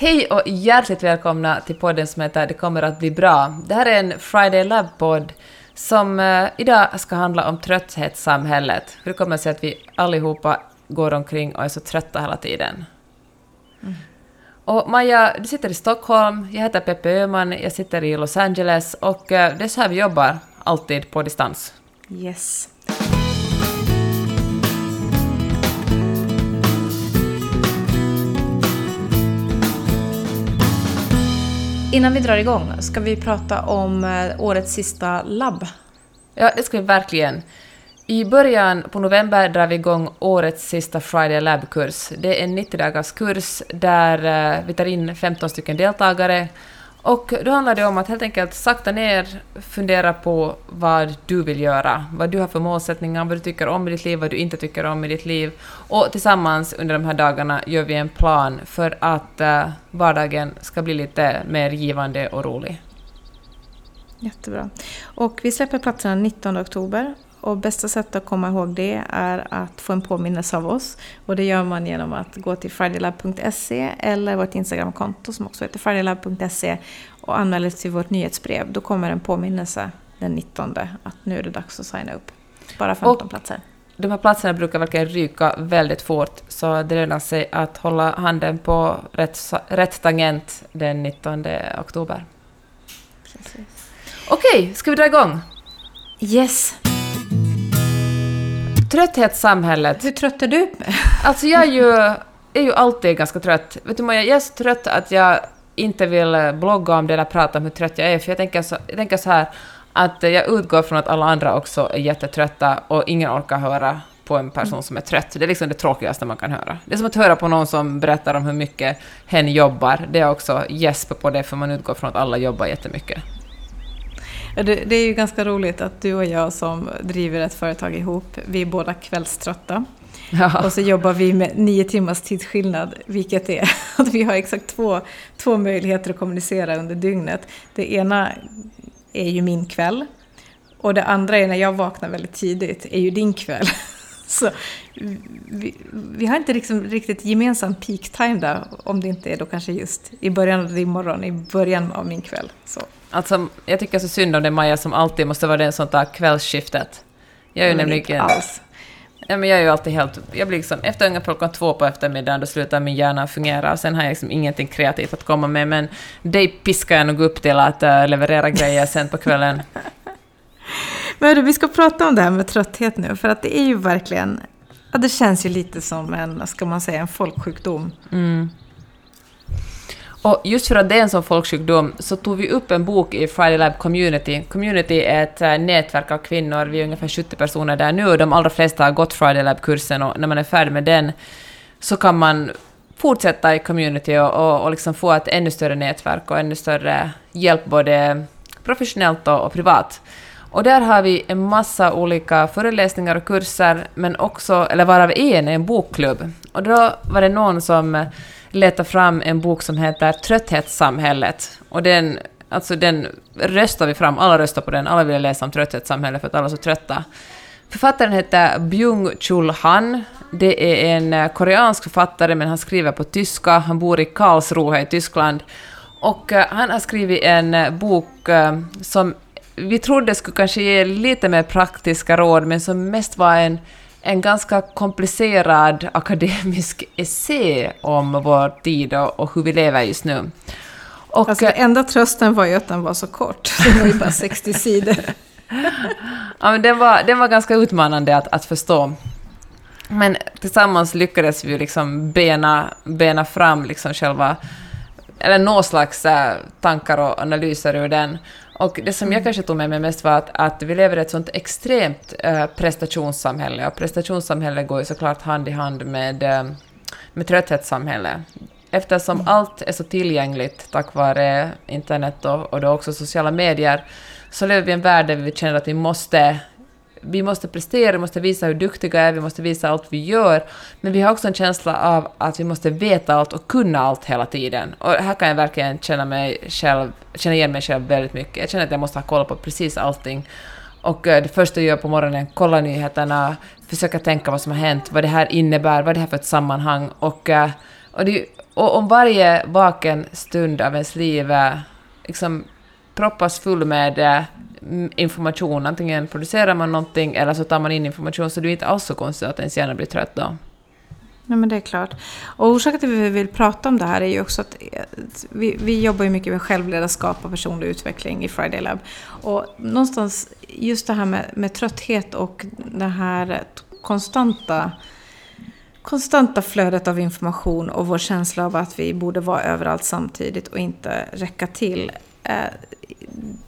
Hej och hjärtligt välkomna till podden som heter Det kommer att bli bra. Det här är en Friday Lab-podd som uh, idag ska handla om trötthetssamhället. Hur det kommer sig att vi allihopa går omkring och är så trötta hela tiden. Mm. Och Maja, du sitter i Stockholm, jag heter Peppe Öhman, jag sitter i Los Angeles och uh, det är så här vi jobbar, alltid på distans. Yes. Innan vi drar igång, ska vi prata om eh, årets sista labb? Ja, det ska vi verkligen. I början på november drar vi igång årets sista Friday Lab-kurs. Det är en 90 dagars kurs där eh, vi tar in 15 stycken deltagare och då handlar det om att helt enkelt sakta ner, fundera på vad du vill göra, vad du har för målsättningar, vad du tycker om i ditt liv, vad du inte tycker om i ditt liv. Och tillsammans under de här dagarna gör vi en plan för att eh, vardagen ska bli lite mer givande och rolig. Jättebra. Och vi släpper platserna 19 oktober och bästa sättet att komma ihåg det är att få en påminnelse av oss. Och det gör man genom att gå till fridaylab.se eller vårt Instagramkonto som också heter fridaylab.se och anmäla sig till vårt nyhetsbrev. Då kommer en påminnelse den 19 att nu är det dags att signa upp. Bara 15 och platser. De här platserna brukar verkligen ryka väldigt fort, så det lönar sig att hålla handen på rätt, rätt tangent den 19 oktober. Precis. Okej, ska vi dra igång? Yes! Trötthetssamhället. Hur trött är du? Alltså jag är ju, är ju alltid ganska trött. Vet du Maja, jag är så trött att jag inte vill blogga om det eller prata om hur trött jag är, för jag tänker så, jag tänker så här att jag utgår från att alla andra också är jättetrötta och ingen orkar höra på en person som är trött. Det är liksom det tråkigaste man kan höra. Det är som att höra på någon som berättar om hur mycket hen jobbar. Det är också gäsp på det, för man utgår från att alla jobbar jättemycket. Det, det är ju ganska roligt att du och jag som driver ett företag ihop, vi är båda kvällströtta. Ja. Och så jobbar vi med nio timmars tidsskillnad, vilket är att vi har exakt två, två möjligheter att kommunicera under dygnet. Det ena är ju min kväll och det andra är när jag vaknar väldigt tidigt, är ju din kväll. Så vi, vi, har inte liksom riktigt gemensam peak time där, om det inte är då kanske just i början av din morgon, i början av min kväll. Så. Alltså, jag tycker så synd om det Maja som alltid måste vara den som tar kvällsskiftet. Jag är ju nämligen... Inte alls. Ja, men jag är ju alltid helt... Jag blir liksom, efter ungefär klockan två på eftermiddagen, då slutar min hjärna fungera och sen har jag liksom ingenting kreativt att komma med, men dig piskar jag nog upp till att uh, leverera grejer sen på kvällen. men vi ska prata om det här med trötthet nu, för att det är ju verkligen... Ja, det känns ju lite som en, ska man säga, en folksjukdom. Mm. Och just för att det är en sån folksjukdom så tog vi upp en bok i Friday Lab Community. Community är ett eh, nätverk av kvinnor, vi är ungefär 70 personer där nu och de allra flesta har gått Friday Lab-kursen och när man är färdig med den så kan man fortsätta i community och, och, och liksom få ett ännu större nätverk och ännu större hjälp både professionellt och, och privat. Och där har vi en massa olika föreläsningar och kurser, men också, eller varav en är en bokklubb. Och då var det någon som letade fram en bok som heter Trötthetssamhället. Och den, alltså den röstar vi fram, alla röstar på den, alla vill läsa om trötthetssamhället för att alla är så trötta. Författaren heter Byung-Chul Han. Det är en eh, koreansk författare, men han skriver på tyska. Han bor i Karlsruhe i Tyskland. Och eh, han har skrivit en eh, bok som vi trodde skulle kanske ge lite mer praktiska råd, men som mest var en en ganska komplicerad akademisk essä om vår tid och, och hur vi lever just nu. Och, alltså, enda trösten var ju att den var så kort. Den var ju bara 60 sidor. ja, men den, var, den var ganska utmanande att, att förstå. Men tillsammans lyckades vi liksom bena, bena fram liksom själva, eller någon slags äh, tankar och analyser ur den. Och det som jag mm. kanske tog med mig mest var att, att vi lever i ett sånt extremt äh, prestationssamhälle, och prestationssamhälle går ju såklart hand i hand med, äh, med trötthetssamhälle. Eftersom mm. allt är så tillgängligt tack vare internet och, och då också sociala medier, så lever vi i en värld där vi känner att vi måste vi måste prestera, vi måste visa hur duktiga vi är, vi måste visa allt vi gör, men vi har också en känsla av att vi måste veta allt och kunna allt hela tiden. Och här kan jag verkligen känna, mig själv, känna igen mig själv väldigt mycket. Jag känner att jag måste ha koll på precis allting. Och eh, det första jag gör på morgonen, kolla nyheterna, försöka tänka vad som har hänt, vad det här innebär, vad det här för ett sammanhang. Och, eh, och det och om varje vaken stund av ens liv liksom proppas full med eh, information, antingen producerar man någonting eller så tar man in information, så det är inte alls så konstigt att ens hjärna blir trött då. Nej, men det är klart. Och orsaken till att vi vill prata om det här är ju också eh, att vi, vi jobbar ju mycket med självledarskap och personlig utveckling i Friday Lab. Och någonstans just det här med, med trötthet och det här konstanta konstanta flödet av information och vår känsla av att vi borde vara överallt samtidigt och inte räcka till. Eh,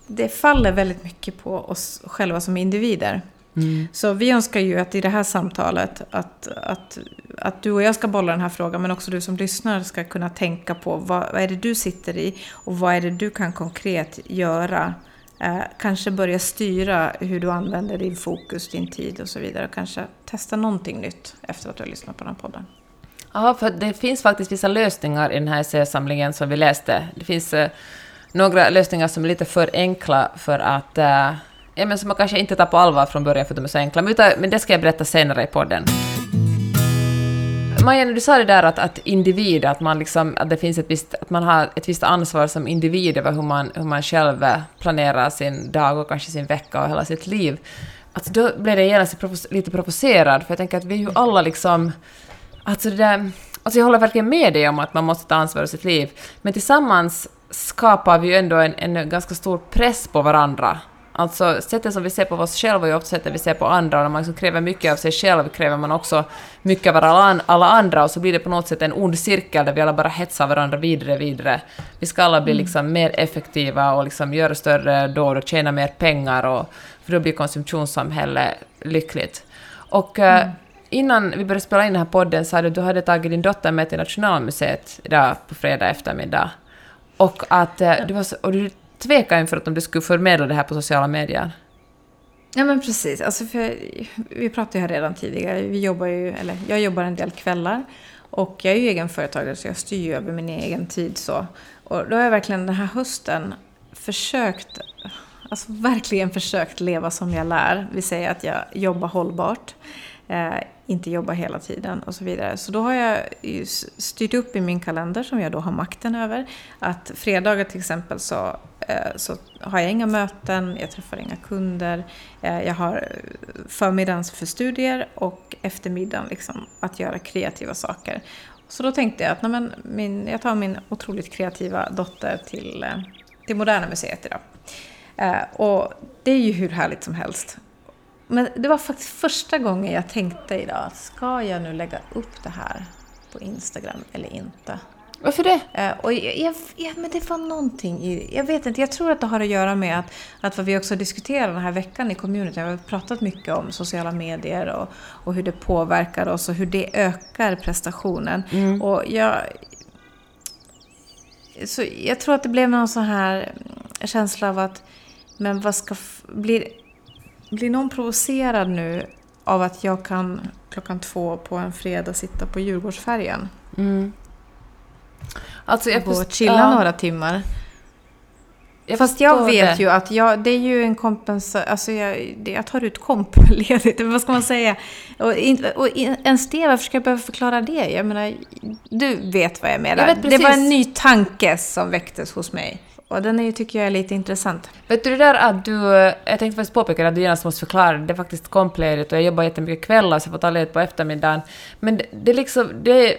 det faller väldigt mycket på oss själva som individer. Mm. Så vi önskar ju att i det här samtalet att, att, att du och jag ska bolla den här frågan men också du som lyssnar ska kunna tänka på vad, vad är det du sitter i och vad är det du kan konkret göra. Eh, kanske börja styra hur du använder din fokus, din tid och så vidare. Och kanske testa någonting nytt efter att du har lyssnat på den här podden. Ja, för det finns faktiskt vissa lösningar i den här essäsamlingen som vi läste. Det finns eh, några lösningar som är lite för enkla för att Äh, ja, men som man kanske inte tar på allvar från början för att de är så enkla. Men, det ska jag berätta senare i podden. Maja, du sa det där att, att individ, att man, liksom, att det finns ett visst, att man har ett visst ansvar som individ över hur man, hur man själv eh, planerar sin dag och kanske sin vecka och hela sitt liv. Alltså då blev jag genast lite provocerad, för jag tänker att vi är ju alla liksom... Alltså det där, alltså jag håller verkligen med dig om att man måste ta ansvar för sitt liv, men tillsammans skapar vi ju ändå en, en ganska stor press på varandra Alltså sättet som vi ser på oss själva är ju ofta sättet vi ser på andra, och när man liksom kräver mycket av sig själv kräver man också mycket av alla, andra, och så blir det på något sätt en ond cirkel där vi alla bara hetsar varandra vidare, vidare. Vi ska alla bli mm. liksom mer effektiva och liksom göra större dåd och tjäna mer pengar, och, för då blir konsumtionssamhället lyckligt. Och eh, mm. innan vi började spela in den här podden så hade du hade tagit din dotter med till Nationalmuseet idag på fredag eftermiddag. Och att eh, du var så, och du tvekade inför att om du skulle förmedla det här på sociala medier? Ja men precis. Alltså för, vi pratade ju här redan tidigare. Vi jobbar ju, eller jag jobbar en del kvällar. Och jag är ju egenföretagare så jag styr ju över min egen tid. Så. Och då har jag verkligen den här hösten försökt, alltså verkligen försökt leva som jag lär. Vi säger att jag jobbar hållbart. Eh, inte jobba hela tiden och så vidare. Så då har jag styrt upp i min kalender som jag då har makten över att fredagar till exempel så, eh, så har jag inga möten, jag träffar inga kunder, eh, jag har förmiddagen för studier och eftermiddagen liksom att göra kreativa saker. Så då tänkte jag att nej men, min, jag tar min otroligt kreativa dotter till, eh, till Moderna Museet idag. Eh, och det är ju hur härligt som helst. Men det var faktiskt första gången jag tänkte idag, ska jag nu lägga upp det här på Instagram eller inte? Varför det? Eh, och jag, jag, ja, men det var någonting i Jag vet inte, jag tror att det har att göra med att, att vad vi också diskuterar den här veckan i community, vi har pratat mycket om sociala medier och, och hur det påverkar oss och hur det ökar prestationen. Mm. Och jag, så jag tror att det blev någon sån här känsla av att men vad ska... Blir, blir någon provocerad nu av att jag kan klockan två på en fredag sitta på Djurgårdsfärjan? Mm. Alltså jag och chilla ja. några timmar. Jag Fast jag vet det. ju att jag, det är ju en kompensation, alltså jag, jag tar ut kompledigt, vad ska man säga? Och, in, och ens det, varför ska jag behöva förklara det? Jag menar, du vet vad jag menar. Jag det var en ny tanke som väcktes hos mig. Och den är ju, tycker jag är lite intressant. Vet du det där att du... Jag tänkte faktiskt påpeka att du genast måste förklara det. är faktiskt kompledigt och jag jobbar jättemycket kvällar så jag får ta ledigt på eftermiddagen. Men det, det liksom... Det,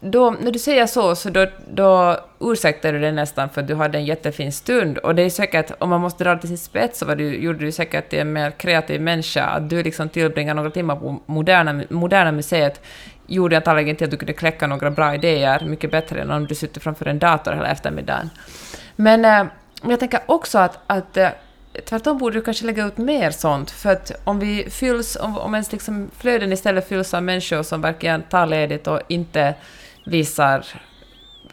då, när du säger så, så då, då ursäktar du det nästan för att du hade en jättefin stund. Och det är säkert, om man måste dra det till sin spets, så var du, gjorde du säkert till en mer kreativ människa. Att du liksom tillbringar några timmar på Moderna, moderna Museet gjorde antagligen till att du kunde kläcka några bra idéer mycket bättre än om du sitter framför en dator hela eftermiddagen. Men eh, jag tänker också att, att eh, tvärtom borde du kanske lägga ut mer sånt, för att om vi fylls, om, om ens liksom flöden istället fylls av människor som verkligen tar ledigt och inte visar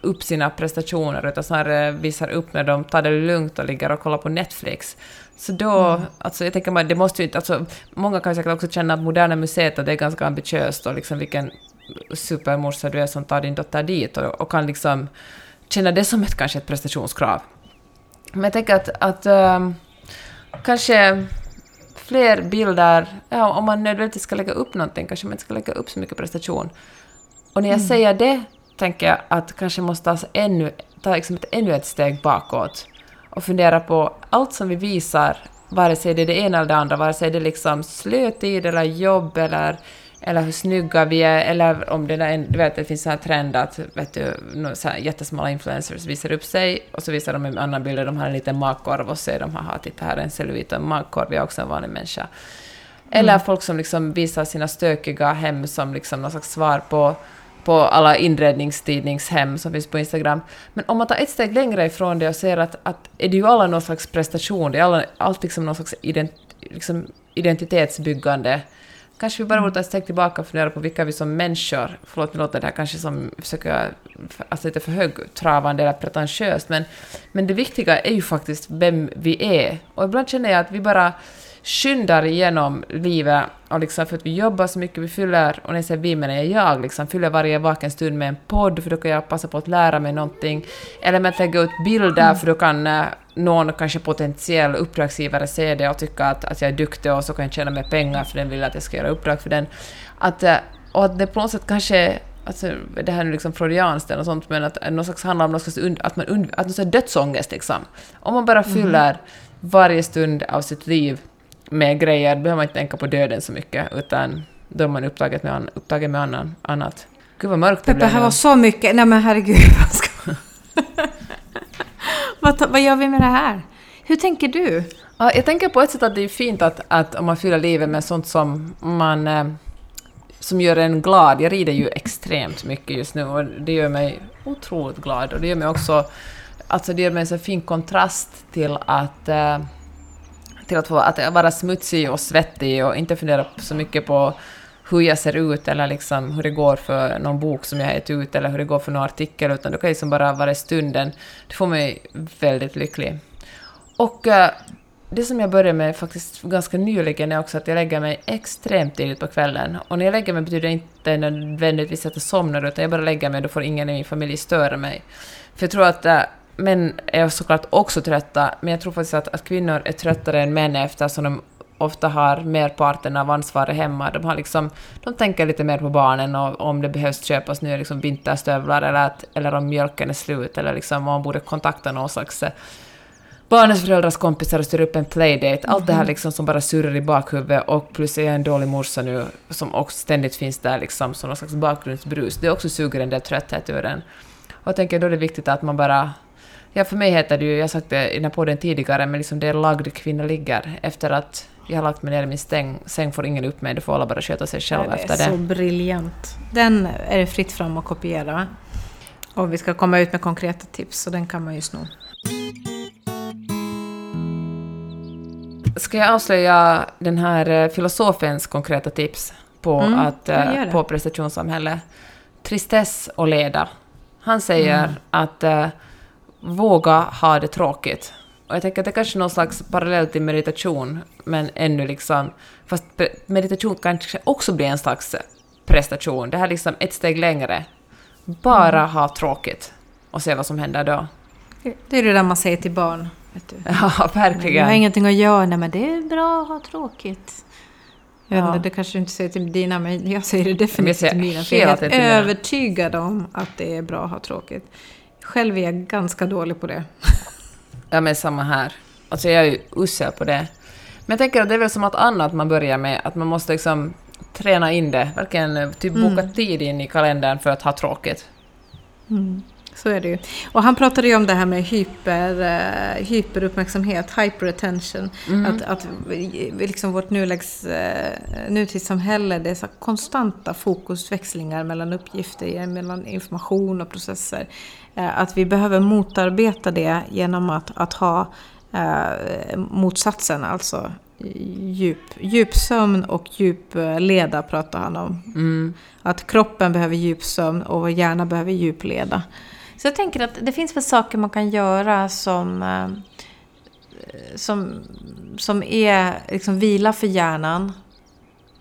upp sina prestationer, utan snarare visar upp när de tar det lugnt och ligger och kollar på Netflix. Så då, mm. alltså jag tänker man, det måste ju inte, alltså många kan säkert också känna att Moderna Museet att det är ganska ambitiöst och liksom vilken supermorsa du är som tar din dotter dit och, och kan liksom känna det som ett, kanske ett prestationskrav. Men jag tänker att, att um, kanske fler bilder, ja, om man nödvändigtvis ska lägga upp någonting, kanske man inte ska lägga upp så mycket prestation. Och när jag mm. säger det tänker jag att kanske måste ta, ännu, ta liksom ett, ännu ett steg bakåt och fundera på allt som vi visar, vare sig det är det ena eller det andra, vare sig det är liksom slötid eller jobb eller eller hur snygga vi är, eller om det, där, du vet, det finns en trend att vet du, så här jättesmala influencers visar upp sig och så visar de en annan bild de har en liten magkorv och säger de haha, titta här är en cellulit och en magkorv, jag är också en vanlig människa. Eller mm. folk som liksom visar sina stökiga hem som liksom någon slags svar på, på alla inredningstidningshem som finns på Instagram. Men om man tar ett steg längre ifrån det och ser att, att är det ju alla någon slags prestation, det är alla, allt liksom någon slags ident, liksom identitetsbyggande kanske vi bara borde ta ett steg tillbaka och fundera på vilka vi som människor, förlåt nu låter det här kanske som försöker, alltså lite för högtravande eller pretentiöst, men, men det viktiga är ju faktiskt vem vi är. Och ibland känner jag att vi bara skyndar igenom livet och liksom för att vi jobbar så mycket, vi fyller, och när jag säger vi menar jag jag, liksom fyller varje vaken stund med en podd för då kan jag passa på att lära mig någonting, eller med att lägga ut bilder mm. för då kan eh, någon kanske potentiell uppdragsgivare se det och tycka att, att jag är duktig och så kan jag tjäna mer pengar för den vill att jag ska göra uppdrag för den. Att, eh, och att det på något sätt kanske Alltså, det här är liksom freudianskt och sånt, men att någon slags handlar om någon slags und, att man und, att någon slags dödsångest liksom. Om man bara mm. fyller mm. varje stund av sitt liv med grejer, då behöver man inte tänka på döden så mycket, utan då är man upptagen med, upptagen med annan, annat. Gud vad mörkt det blev. Peppe, här var så mycket... Nej men herregud, vad ska... vad, vad gör vi med det här? Hur tänker du? Ja, jag tänker på ett sätt att det är fint att, att om man fyller livet med sånt som man eh, som gör en glad. Jag rider ju extremt mycket just nu och det gör mig otroligt glad och det gör mig också Alltså det ger mig en så fin kontrast till att eh, till att, få, att vara smutsig och svettig och inte fundera så mycket på hur jag ser ut eller liksom hur det går för någon bok som jag har gett ut eller hur det går för någon artikel, utan det kan liksom bara vara i stunden. Det får mig väldigt lycklig. Och uh, det som jag började med faktiskt ganska nyligen är också att jag lägger mig extremt tidigt på kvällen. Och när jag lägger mig betyder det inte nödvändigtvis att jag somnar, utan jag bara lägger mig, då får ingen i min familj störa mig. För jag tror att uh, män är såklart också trötta, men jag tror faktiskt att, att kvinnor är tröttare än män eftersom de ofta har merparten av ansvaret hemma. De, har liksom, de tänker lite mer på barnen och om det behövs köpas nya liksom vinterstövlar eller, att, eller om mjölken är slut eller liksom om man borde kontakta någon slags eh, barnens föräldrars kompisar och styra upp en playdate. Allt det här mhm. liksom som bara surrar i bakhuvudet och plus är jag en dålig morsa nu som också ständigt finns där liksom som någon slags bakgrundsbrus. Det också suger en del trötthet ur en. Och jag tänker då är det viktigt att man bara Ja, för mig heter det ju, jag har sagt det i den här podden tidigare, men liksom det är lagd kvinna ligger. Efter att jag har lagt mig ner i min stäng, säng får ingen upp mig, då får alla bara sköta sig själva efter det. Det är så briljant. Den är det fritt fram att kopiera. Och vi ska komma ut med konkreta tips, så den kan man ju sno. Ska jag avslöja den här eh, filosofens konkreta tips på, mm, att, eh, på prestationssamhälle? Tristess och leda. Han säger mm. att uh, våga ha det tråkigt. Och jag tänker att det är kanske är någon slags parallell till meditation, men ännu liksom... Fast meditation kanske också blir en slags prestation. Det här är liksom ett steg längre. Bara mm. ha tråkigt och se vad som händer då. Det är det där man säger till barn. Vet du. Ja, verkligen. Jag har ingenting att göra. Nej, men det är bra att ha tråkigt. Jag ja. det kanske du inte säger till dina, men jag säger det definitivt till mina. För jag är helt övertygad om att det är bra att ha tråkigt. Själv är jag ganska dålig på det. Ja, men samma här. Alltså jag är ju usel på det. Men jag tänker att det är väl som att annat man börjar med, att man måste liksom träna in det, verkligen eh, typ boka mm. tid in i kalendern för att ha tråkigt. Mm. Så är det ju. Och han pratade ju om det här med hyper, uh, hyperuppmärksamhet, hyperattention. Mm. Att, att liksom vårt nulägs, uh, nutidssamhälle, det är så konstanta fokusväxlingar mellan uppgifter, mellan information och processer. Uh, att vi behöver motarbeta det genom att, att ha uh, motsatsen, alltså djup, djupsömn och djupleda pratar han om. Mm. Att kroppen behöver djupsömn och hjärnan behöver djupleda. Så jag tänker att det finns väl saker man kan göra som, eh, som, som är liksom vila för hjärnan.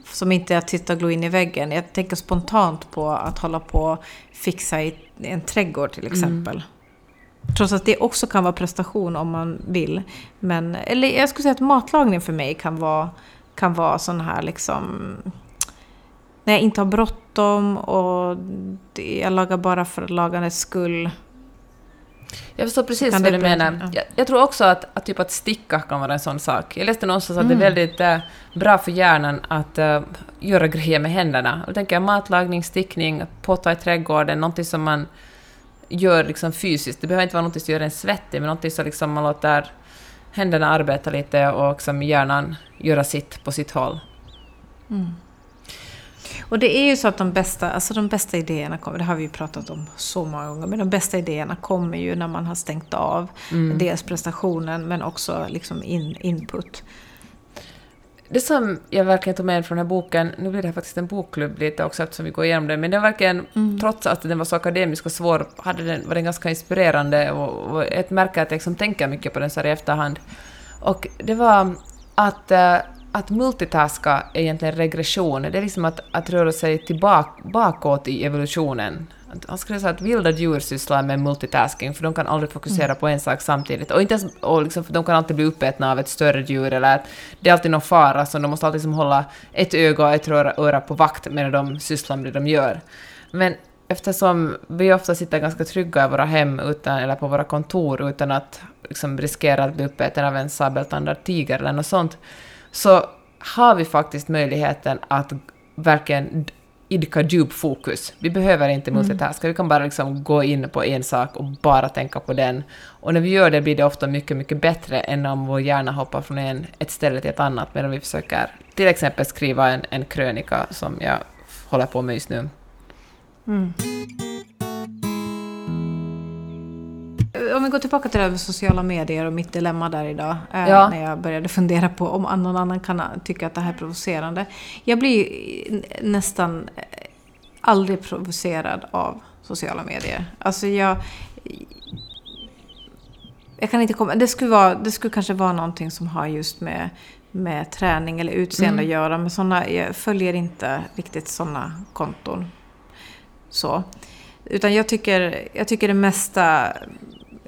Som inte är att titta och glo in i väggen. Jag tänker spontant på att hålla på och fixa i en trädgård till exempel. Mm. Trots att det också kan vara prestation om man vill. Men, eller jag skulle säga att matlagning för mig kan vara, kan vara sån här liksom när jag inte har bråttom och jag lagar bara för lagandets skull. Jag förstår precis vad du menar. Ja. Jag, jag, tror också att, att, typ att sticka kan vara en sån sak. Jag läste någonstans mm. att det är mm. väldigt äh, bra för hjärnan att äh, göra grejer med händerna. Då tänker jag matlagning, stickning, potta i trädgården, någonting som man gör liksom fysiskt. Det behöver inte vara något som gör en svettig, men något som liksom man låter händerna arbeta lite och liksom hjärnan göra sitt på sitt håll. Mm. Och det är ju så att de bästa, alltså de bästa idéerna kommer, det har vi ju pratat om så många gånger, men de bästa idéerna kommer ju när man har stängt av mm. dels prestationen men också liksom in, input. Det som jag verkligen tog med från den här boken, nu blir det här faktiskt en bokklubb lite också eftersom vi går igenom den, men den verkligen, mm. trots att den var så akademisk och svår, hade den, var den ganska inspirerande och, och ett märke att jag liksom tänker mycket på den så här i efterhand. Och det var att uh, att multitaska är egentligen regression. Det är liksom att, att röra sig tillbaka, bakåt i evolutionen. Han skulle säga att vilda djur sysslar med multitasking, för de kan aldrig fokusera mm. på en sak samtidigt. Och, inte ens, och liksom, de kan alltid bli uppätna av ett större djur, eller att det är alltid någon fara, så de måste alltid liksom hålla ett öga och ett öra på vakt medan de sysslar med det de gör. Men eftersom vi ofta sitter ganska trygga i våra hem utan, eller på våra kontor utan att liksom, riskera att bli uppäten av en sabeltandad tiger eller något sånt, så har vi faktiskt möjligheten att verkligen idka djupfokus. Vi behöver inte mm. multitaska, mm. vi kan bara liksom gå in på en sak och bara tänka på den. Och när vi gör det blir det ofta mycket, mycket bättre än om vår hjärna hoppar från en, ett ställe till ett annat medan vi försöker till exempel skriva en, en krönika som jag håller på med just nu. Mm. Om vi går tillbaka till det här med sociala medier och mitt dilemma där idag. Eh, ja. När jag började fundera på om någon annan kan tycka att det här är provocerande. Jag blir nästan eh, aldrig provocerad av sociala medier. Alltså jag... Jag kan inte komma... Det skulle, vara, det skulle kanske vara någonting som har just med, med träning eller utseende mm. att göra. Men såna, jag följer inte riktigt sådana konton. Så. Utan jag tycker, jag tycker det mesta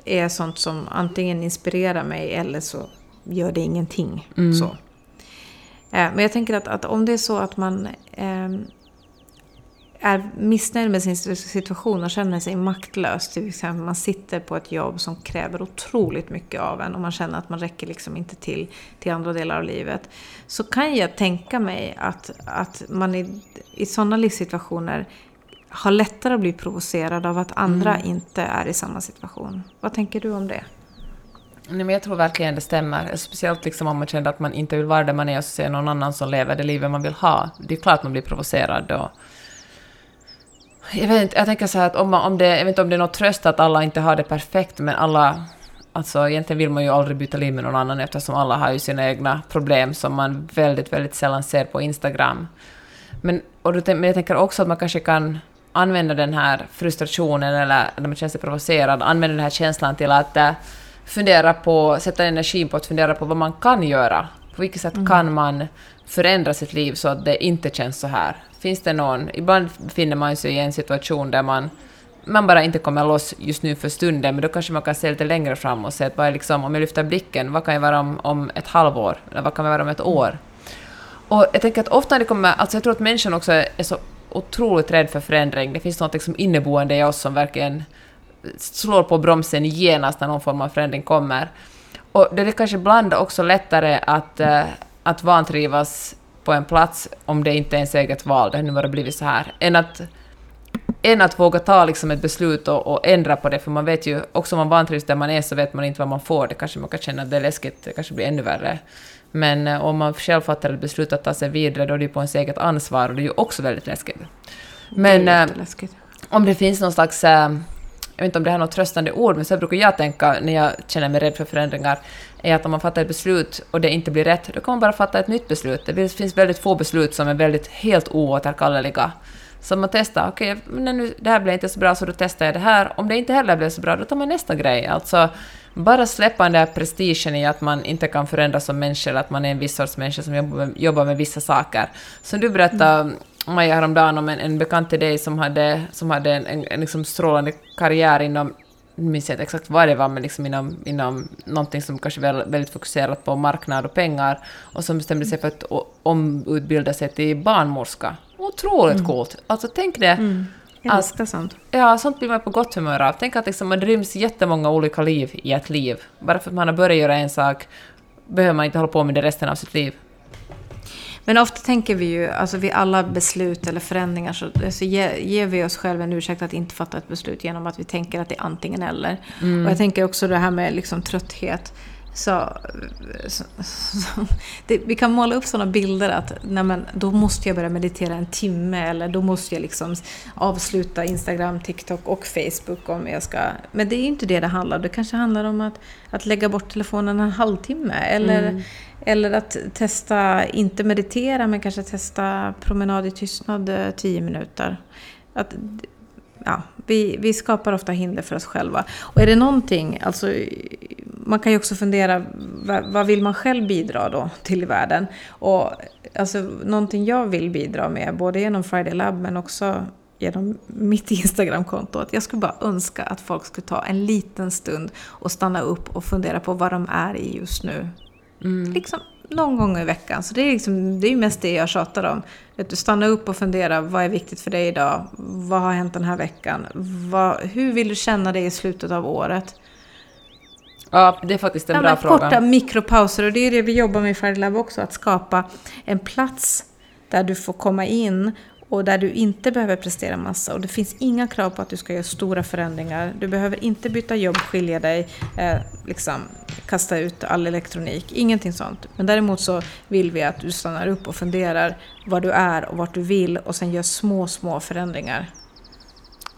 är sånt som antingen inspirerar mig eller så gör det ingenting. Mm. Så. Eh, men jag tänker att, att, om det är så att man eh, är missnöjd med sin situation och känner sig maktlös, till exempel man sitter på ett jobb som kräver otroligt mycket av en och man känner att man räcker liksom inte till, till andra delar av livet, så kan jag tänka mig att, att man i, i sådana livssituationer har lättare att bli provocerad av att andra mm. inte är i samma situation. Vad tänker du om det? Nej, men jag tror verkligen det stämmer. Speciellt liksom om man känner att man inte vill vara där man är och se någon annan som lever det livet man vill ha. Det är klart man blir provocerad då. Jag, vet inte, jag tänker så här att om, man, om det, jag vet inte om det är något tröst att alla inte har det perfekt, men alla... Alltså egentligen vill man ju aldrig byta liv med någon annan eftersom alla har ju sina egna problem som man väldigt, väldigt sällan ser på Instagram. Men, och, men jag tänker också att man kanske kan använda den här frustrationen eller när man känner sig provocerad, använda den här känslan till att äh, fundera på, sätta energin på att fundera på vad man kan göra. På vilket sätt mm. kan man förändra sitt liv så att det inte känns så här? Finns det någon... Ibland befinner man sig i en situation där man, man bara inte kommer loss just nu för stunden, men då kanske man kan se lite längre fram och se att vad är liksom, om jag lyfter blicken, vad kan jag vara om, om ett halvår? Eller vad kan jag vara om ett år? Och jag tänker att ofta när det kommer... Alltså jag tror att människan också är så otroligt rädd för förändring. Det finns något liksom inneboende i oss som verkligen slår på bromsen genast när någon form av förändring kommer. Och det är kanske ibland också lättare att, eh, att vantrivas på en plats om det inte är ens eget val, det har nu bara blivit så här, än att, än att våga ta liksom ett beslut och, och, ändra på det, för man vet ju, också om man vantrivs där man är så vet man inte vad man får, det kanske man kan känna att det är läskigt, det kanske blir ännu värre. Men eh, om man själv fattar ett beslut att ta sig vidare, då är det ju på ens eget ansvar och det är ju också väldigt läskigt. Men det eh, om det finns någon slags, eh, jag vet inte om det här är något tröstande ord, men så brukar jag tänka när jag känner mig rädd för förändringar, är att om man fattar ett beslut och det inte blir rätt, då kan man bara fatta ett nytt beslut. Det finns väldigt få beslut som är väldigt helt oåterkalleliga. Så man testar, okej, okay, det här blev inte så bra så då testar jag det här. Om det inte heller blev så bra, då tar man nästa grej. Alltså, bara släppa den där prestigen i att man inte kan förändras som människa, eller att man är en viss sorts människa som jobbar med, jobbar med vissa saker. Som du berättade, mm. Maja, häromdagen om en, en bekant till dig som hade, som hade en, en, en liksom strålande karriär inom nu minns jag inte exakt vad det var, men liksom inom, inom någonting som kanske var väldigt fokuserat på marknad och pengar, och som bestämde sig för att omutbilda sig till barnmorska Otroligt mm. coolt. Alltså tänk det. Mm. Jag älskar sånt. Ja, sånt blir man på gott humör av. Tänk att liksom, man ryms jättemånga olika liv i ett liv. Bara för att man har börjat göra en sak behöver man inte hålla på med det resten av sitt liv. Men ofta tänker vi ju, alltså vid alla beslut eller förändringar så alltså ger, ger vi oss själva en ursäkt att inte fatta ett beslut genom att vi tänker att det är antingen eller. Mm. Och jag tänker också det här med liksom trötthet. Så, så, så det, vi kan måla upp sådana bilder att nej men, då måste jag börja meditera en timme eller då måste jag liksom avsluta Instagram, TikTok och Facebook om jag ska... Men det är inte det det handlar om. Det kanske handlar om att, att lägga bort telefonen en halvtimme eller, mm. eller att testa, inte meditera, men kanske testa promenad i tystnad eh, tio minuter. Att, ja, vi, vi skapar ofta hinder för oss själva. Och är det någonting, alltså, man kan ju också fundera, vad, vad vill man själv bidra då till i världen? Och alltså, någonting jag vill bidra med, både genom Friday Lab men också genom mitt Instagramkonto, att jag skulle bara önska att folk skulle ta en liten stund och stanna upp och fundera på vad de är i just nu. Mm. Liksom någon gång i veckan. Så det är, liksom, det är mest det jag tjatar om. Att du stannar upp och funderar, vad är viktigt för dig idag? Vad har hänt den här veckan? Vad, hur vill du känna dig i slutet av året? Ja, det är faktiskt en ja, bra fråga. Korta mikropauser, och det är det vi jobbar med i Friday Lab också, att skapa en plats där du får komma in och där du inte behöver prestera massa. Och det finns inga krav på att du ska göra stora förändringar. Du behöver inte byta jobb, skilja dig, eh, liksom, kasta ut all elektronik. Ingenting sånt. Men däremot så vill vi att du stannar upp och funderar var du är och vart du vill och sen gör små, små förändringar.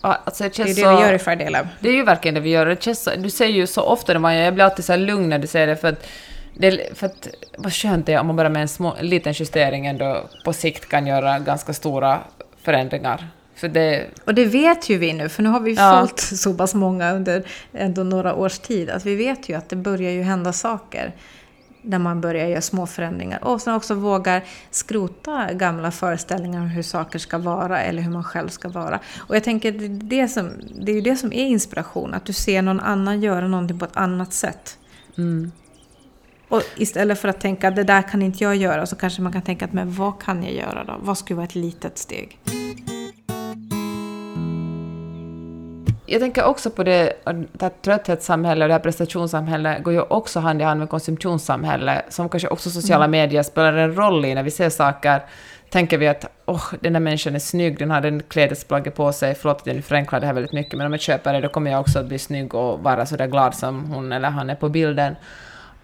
Ja, alltså det, det är det så, vi gör i Friday Lab. Det är ju verkligen det vi gör. Det känns du säger ju så ofta det, Maja, jag blir alltid så lugn när du säger det för att det, för att vad skönt det är om man bara med en, små, en liten justering ändå på sikt kan göra ganska stora förändringar. För det... Och det vet ju vi nu, för nu har vi ja. följt så pass många under ändå några års tid, att vi vet ju att det börjar ju hända saker när man börjar göra små förändringar. Och sen också vågar skrota gamla föreställningar om hur saker ska vara eller hur man själv ska vara. Och jag tänker, det är, det som, det är ju det som är inspiration, att du ser någon annan göra någonting på ett annat sätt. Mm. Och istället för att tänka att det där kan inte jag göra så kanske man kan tänka att men vad kan jag göra då? Vad skulle vara ett litet steg? Jag tänker också på det, att trötthetssamhälle och det här prestationssamhället går ju också hand i hand med konsumtionssamhälle, som kanske också sociala mm. medier spelar en roll i när vi ser saker tänker vi att oh, den där människan är snygg, den har den klädesplagget på sig, förlåt att jag nu förenklar det här väldigt mycket, men om jag köper det då kommer jag också att bli snygg och vara så där glad som hon eller han är på bilden.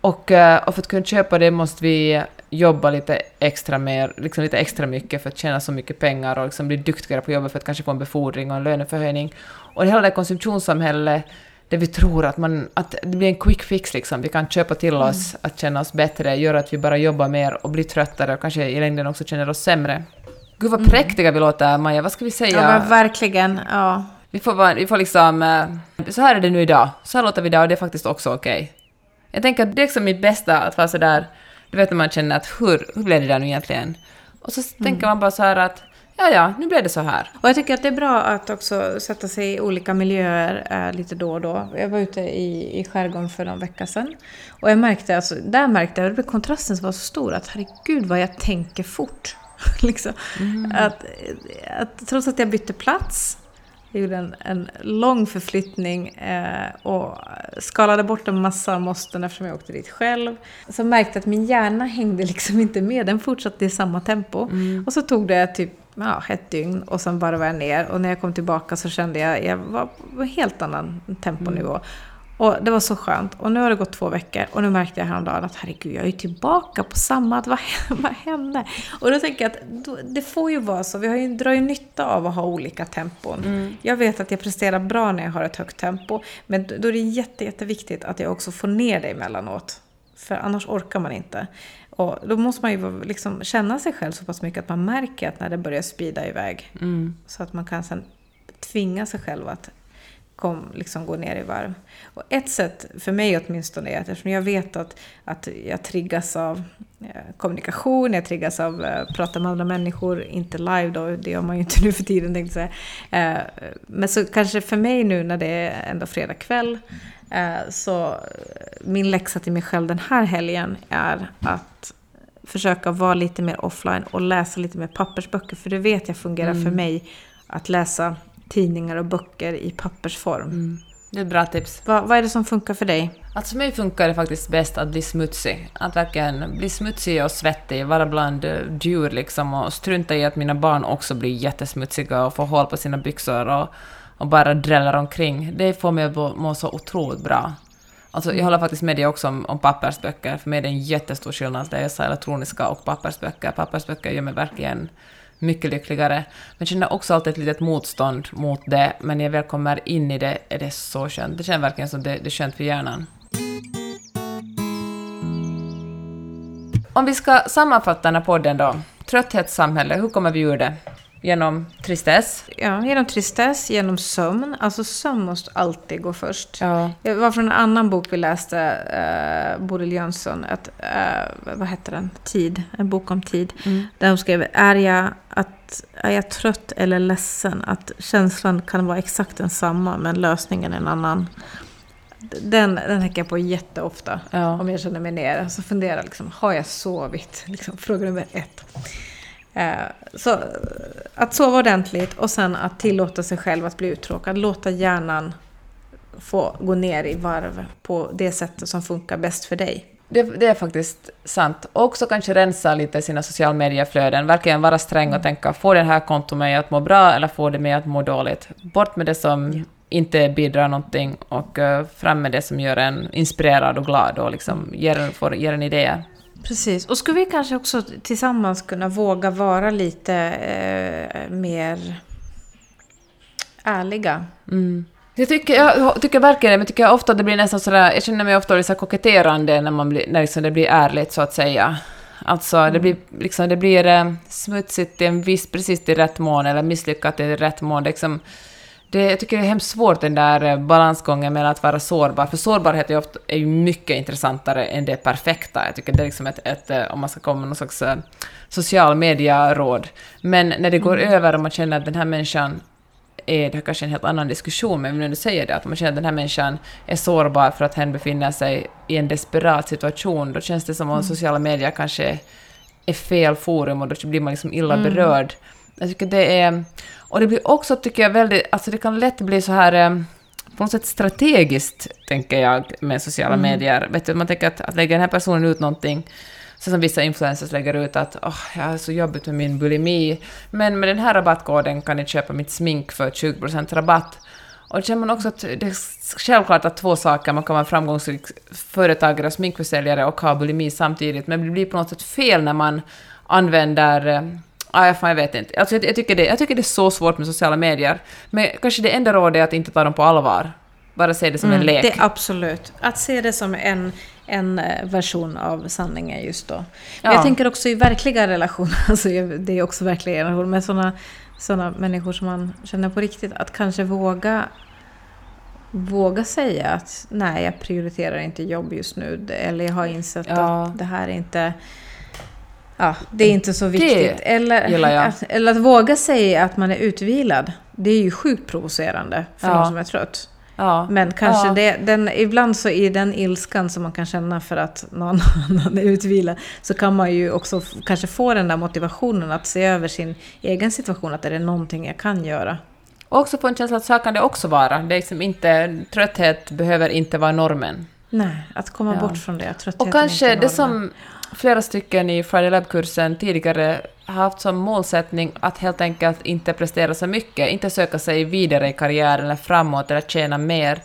Och, eh, och för att kunna köpa det måste vi jobba lite extra mer, liksom lite extra mycket för att tjäna så mycket pengar och liksom bli duktigare på jobbet för att kanske få en befordring och en löneförhöjning. Och hela det konsumtionssamhället där vi tror att, man, att det blir en quick fix, liksom. vi kan köpa till mm. oss att känna oss bättre, göra att vi bara jobbar mer och blir tröttare och kanske i längden också känner oss sämre. Gud vad mm. präktiga vi låter, Maja, vad ska vi säga? Ja, verkligen. Ja. Vi får, vi får liksom... Eh, så här är det nu idag, så här låter vi idag och det är faktiskt också okej. Okay. Jag tänker att det är liksom mitt bästa att vara sådär, du vet när man känner att hur, hur blev det där nu egentligen? Och så mm. tänker man bara så här att ja, ja, nu blev det så här. Och jag tycker att det är bra att också sätta sig i olika miljöer äh, lite då och då. Jag var ute i, i skärgården för någon vecka sedan. Och jag märkte, alltså, där märkte jag, att kontrasten var så stor, att herregud vad jag tänker fort. liksom. Mm. Att, att, trots att jag bytte plats jag gjorde en, en lång förflyttning eh, och skalade bort en massa måsten eftersom jag åkte dit själv. Så märkte att min hjärna hängde liksom inte med, den fortsatte i samma tempo. Mm. Och så tog det typ ja, ett dygn och sen bara var jag ner. Och när jag kom tillbaka så kände jag att jag var på en helt annan temponivå. Mm. Och det var så skönt. Och nu har det gått två veckor och nu märkte jag häromdagen att herregud, jag är ju tillbaka på samma... Vad, vad hände? Och då tänker jag att det får ju vara så. Vi har ju, drar ju nytta av att ha olika tempon. Mm. Jag vet att jag presterar bra när jag har ett högt tempo. Men då är det jätte, jätteviktigt att jag också får ner det emellanåt. För annars orkar man inte. Och då måste man ju liksom känna sig själv så pass mycket att man märker att när det börjar spida iväg. Mm. Så att man kan sen tvinga sig själv att kom, liksom gå ner i varv. Och ett sätt, för mig åtminstone, är att eftersom jag vet att, att jag triggas av eh, kommunikation, jag triggas av att eh, prata med andra människor, inte live då, det gör man ju inte nu för tiden tänkte jag säga. Eh, men så kanske för mig nu när det är ändå fredag kväll, så min läxa till mig själv den här helgen är att försöka vara lite mer offline och läsa lite mer pappersböcker. För det vet jag fungerar mm. för mig att läsa tidningar och böcker i pappersform. Mm. Det är ett bra tips. Va, vad är det som funkar för dig? Alltså för mig funkar det faktiskt bäst att bli smutsig. Att verkligen bli smutsig och svettig, vara bland eh, djur liksom och strunta i att mina barn också blir jättesmutsiga och får hål på sina byxor och, och bara drällar omkring. Det får mig att må så otroligt bra. Alltså, jag håller faktiskt med dig också om, om pappersböcker. För mig är det en jättestor skillnad att läsa elektroniska och pappersböcker. Pappersböcker gör mig verkligen mycket lyckligare. Men jag känner också alltid ett litet motstånd mot det, men när jag väl kommer in i det är det så skönt. Det känns verkligen som det, det är skönt för hjärnan. Om vi ska sammanfatta den här podden då. Trötthetssamhälle, hur kommer vi ur det? Genom tristess? Ja, genom tristess, genom sömn. Alltså sömn måste alltid gå först. Ja. Det var från en annan bok vi läste, uh, Bodil Jönsson, att, uh, vad heter den? Tid, en bok om tid. Mm. Där hon skrev, är jag, att, är jag trött eller ledsen? Att känslan kan vara exakt densamma, men lösningen en annan. Den, den tänker jag på jätteofta ja. om jag känner mig ner. Så funderar liksom, har jag sovit? Liksom, fråga nummer ett. Eh, så att sova ordentligt och sen att tillåta sig själv att bli uttråkad. Låta hjärnan få gå ner i varv på det sättet som funkar bäst för dig. Det, det, är faktiskt sant. Och också kanske rensa lite sina sociala medieflöden. Verkligen vara sträng och mm. tänka, får det här kontot mig att må bra eller får det mig att må dåligt? Bort med det som ja. inte bidrar någonting och uh, fram med det som gör en inspirerad och glad och liksom ger, får, ger en idéer. Precis, och skulle vi kanske också tillsammans kunna våga vara lite eh, mer ärliga? Mm. Jag tycker, jag tycker verkligen det, men tycker ofta det blir nästan sådär, jag känner mig ofta lite koketterande när, man blir, när liksom det blir ärligt så att säga. Alltså mm. det blir, liksom, det blir eh, smutsigt i en viss, precis till rätt mån, eller misslyckat i rätt mån. Liksom, det, jag tycker det är hemskt svårt den där eh, balansgången mellan att vara sårbar, för sårbarhet är, ofta, är ju mycket intressantare än det perfekta. Jag tycker det är liksom ett, ett eh, om man ska komma med någon slags eh, social media-råd. Men när det går mm. över och man känner att den här människan är, det är kanske en helt annan diskussion, men vill ändå säga det, att man känner att den här människan är sårbar för att hen befinner sig i en desperat situation, då känns det som om mm. sociala medier kanske är fel forum och då blir man liksom illa mm. berörd. Jag tycker det är... Och det blir också, tycker jag, väldigt... Alltså det kan lätt bli så här... Eh, på något sätt strategiskt, tänker jag, med sociala mm. medier. Vet du, man tänker att, att lägga den här personen ut någonting, så som vissa influencers lägger ut att oh, jag har så jobbigt med min bulimi, men med den här rabattkoden kan ni köpa mitt smink för 20% rabatt. Och då känner man också att det är självklart att två saker, man kan vara framgångsrik företagare och sminkförsäljare och ha bulimi samtidigt, men det blir på något sätt fel när man använder Ah, fan, jag vet inte. Alltså, jag, jag, tycker det, jag tycker det är så svårt med sociala medier. Men kanske det enda rådet är att inte ta dem på allvar. Bara se det som mm, en lek. Det absolut. Att se det som en, en eh, version av sanningen just då. Men ja. jag tänker också i verkliga relationer, alltså det är också verkliga relationer, med sådana såna människor som man känner på riktigt, att kanske våga våga säga att nej, jag prioriterar inte jobb just nu. Eller jag har insett ja. att det här är inte Ja, det är inte så viktigt. Eller, att, eller att våga säga att man är utvilad. Det är ju sjukt provocerande för ja. någon som är trött. Ja. Men kanske ja. det, den, ibland så i den ilskan som man kan känna för att någon annan är utvilad, så kan man ju också kanske få den där motivationen att se över sin egen situation, att är det någonting jag kan göra? Och också få en känsla att så kan det också vara. Det är liksom inte, trötthet behöver inte vara normen. Nej, att komma ja. bort från det. Och kanske det som flera stycken i Friday Lab-kursen tidigare har haft som målsättning att helt enkelt inte prestera så mycket, inte söka sig vidare i karriären eller framåt eller tjäna mer,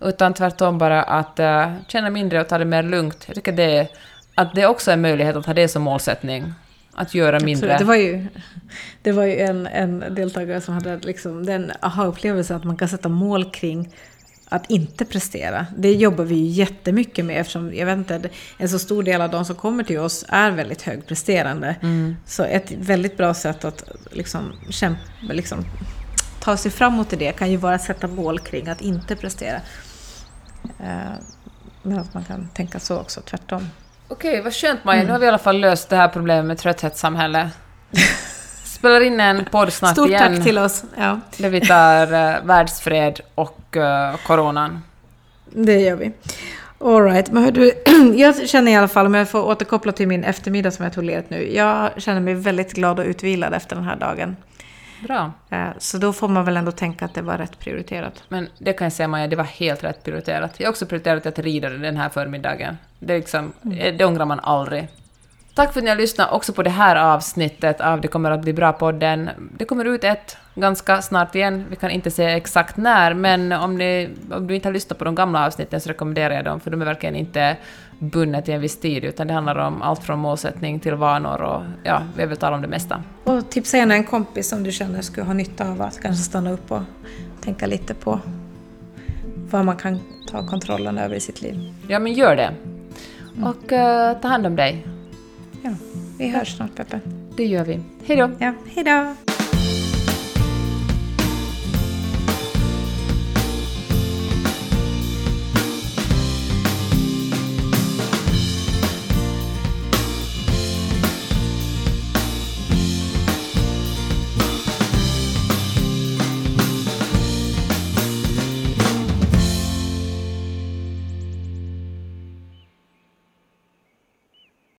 utan tvärtom bara att uh, tjäna mindre och ta det mer lugnt. Jag tycker det att det också är en möjlighet att ha det som målsättning. Att göra mindre. Absolut. Det var ju, det var ju en, en deltagare som hade liksom den aha-upplevelsen att man kan sätta mål kring att inte prestera. Det jobbar vi ju jättemycket med eftersom jag vet inte, en så stor del av de som kommer till oss är väldigt högpresterande. Mm. Så ett väldigt bra sätt att liksom, kämpa, liksom, ta sig framåt i det kan ju vara att sätta mål kring att inte prestera. Eh, men att man kan tänka så också, tvärtom. Okej, vad skönt Maja. Mm. Nu har vi i alla fall löst det här problemet med trötthetssamhälle. spelar in en podd snart Stort igen. Stort tack till oss. Ja. Där vi tar uh, världsfred och uh, coronan. Det gör vi. Alright, men hör du, jag känner i alla fall, om jag får återkoppla till min eftermiddag som jag tog ledigt nu. Jag känner mig väldigt glad och utvilad efter den här dagen. Bra. Eh, så då får man väl ändå tänka att det var rätt prioriterat. Men det kan jag säga Maja, det var helt rätt prioriterat. Jag har också prioriterat att rida den här förmiddagen. Det, liksom, mm. det ångrar man aldrig. Tack för att ni har lyssnat också på det här avsnittet av Det kommer att bli bra-podden. Det kommer ut ett ganska snart igen. Vi kan inte säga exakt när, men om, ni, om du inte har lyssnat på de gamla avsnitten så rekommenderar jag dem, för de är verkligen inte bundna till en viss tid, utan det handlar om allt från målsättning till vanor och ja, vi väl talat om det mesta. Och tipsa gärna en kompis som du känner skulle ha nytta av att kanske stanna upp och tänka lite på vad man kan ta kontrollen över i sitt liv. Ja, men gör det. Och uh, ta hand om dig. Ja, vi hörs snart Peppe. Det gör vi. Hej då! Ja, hej då!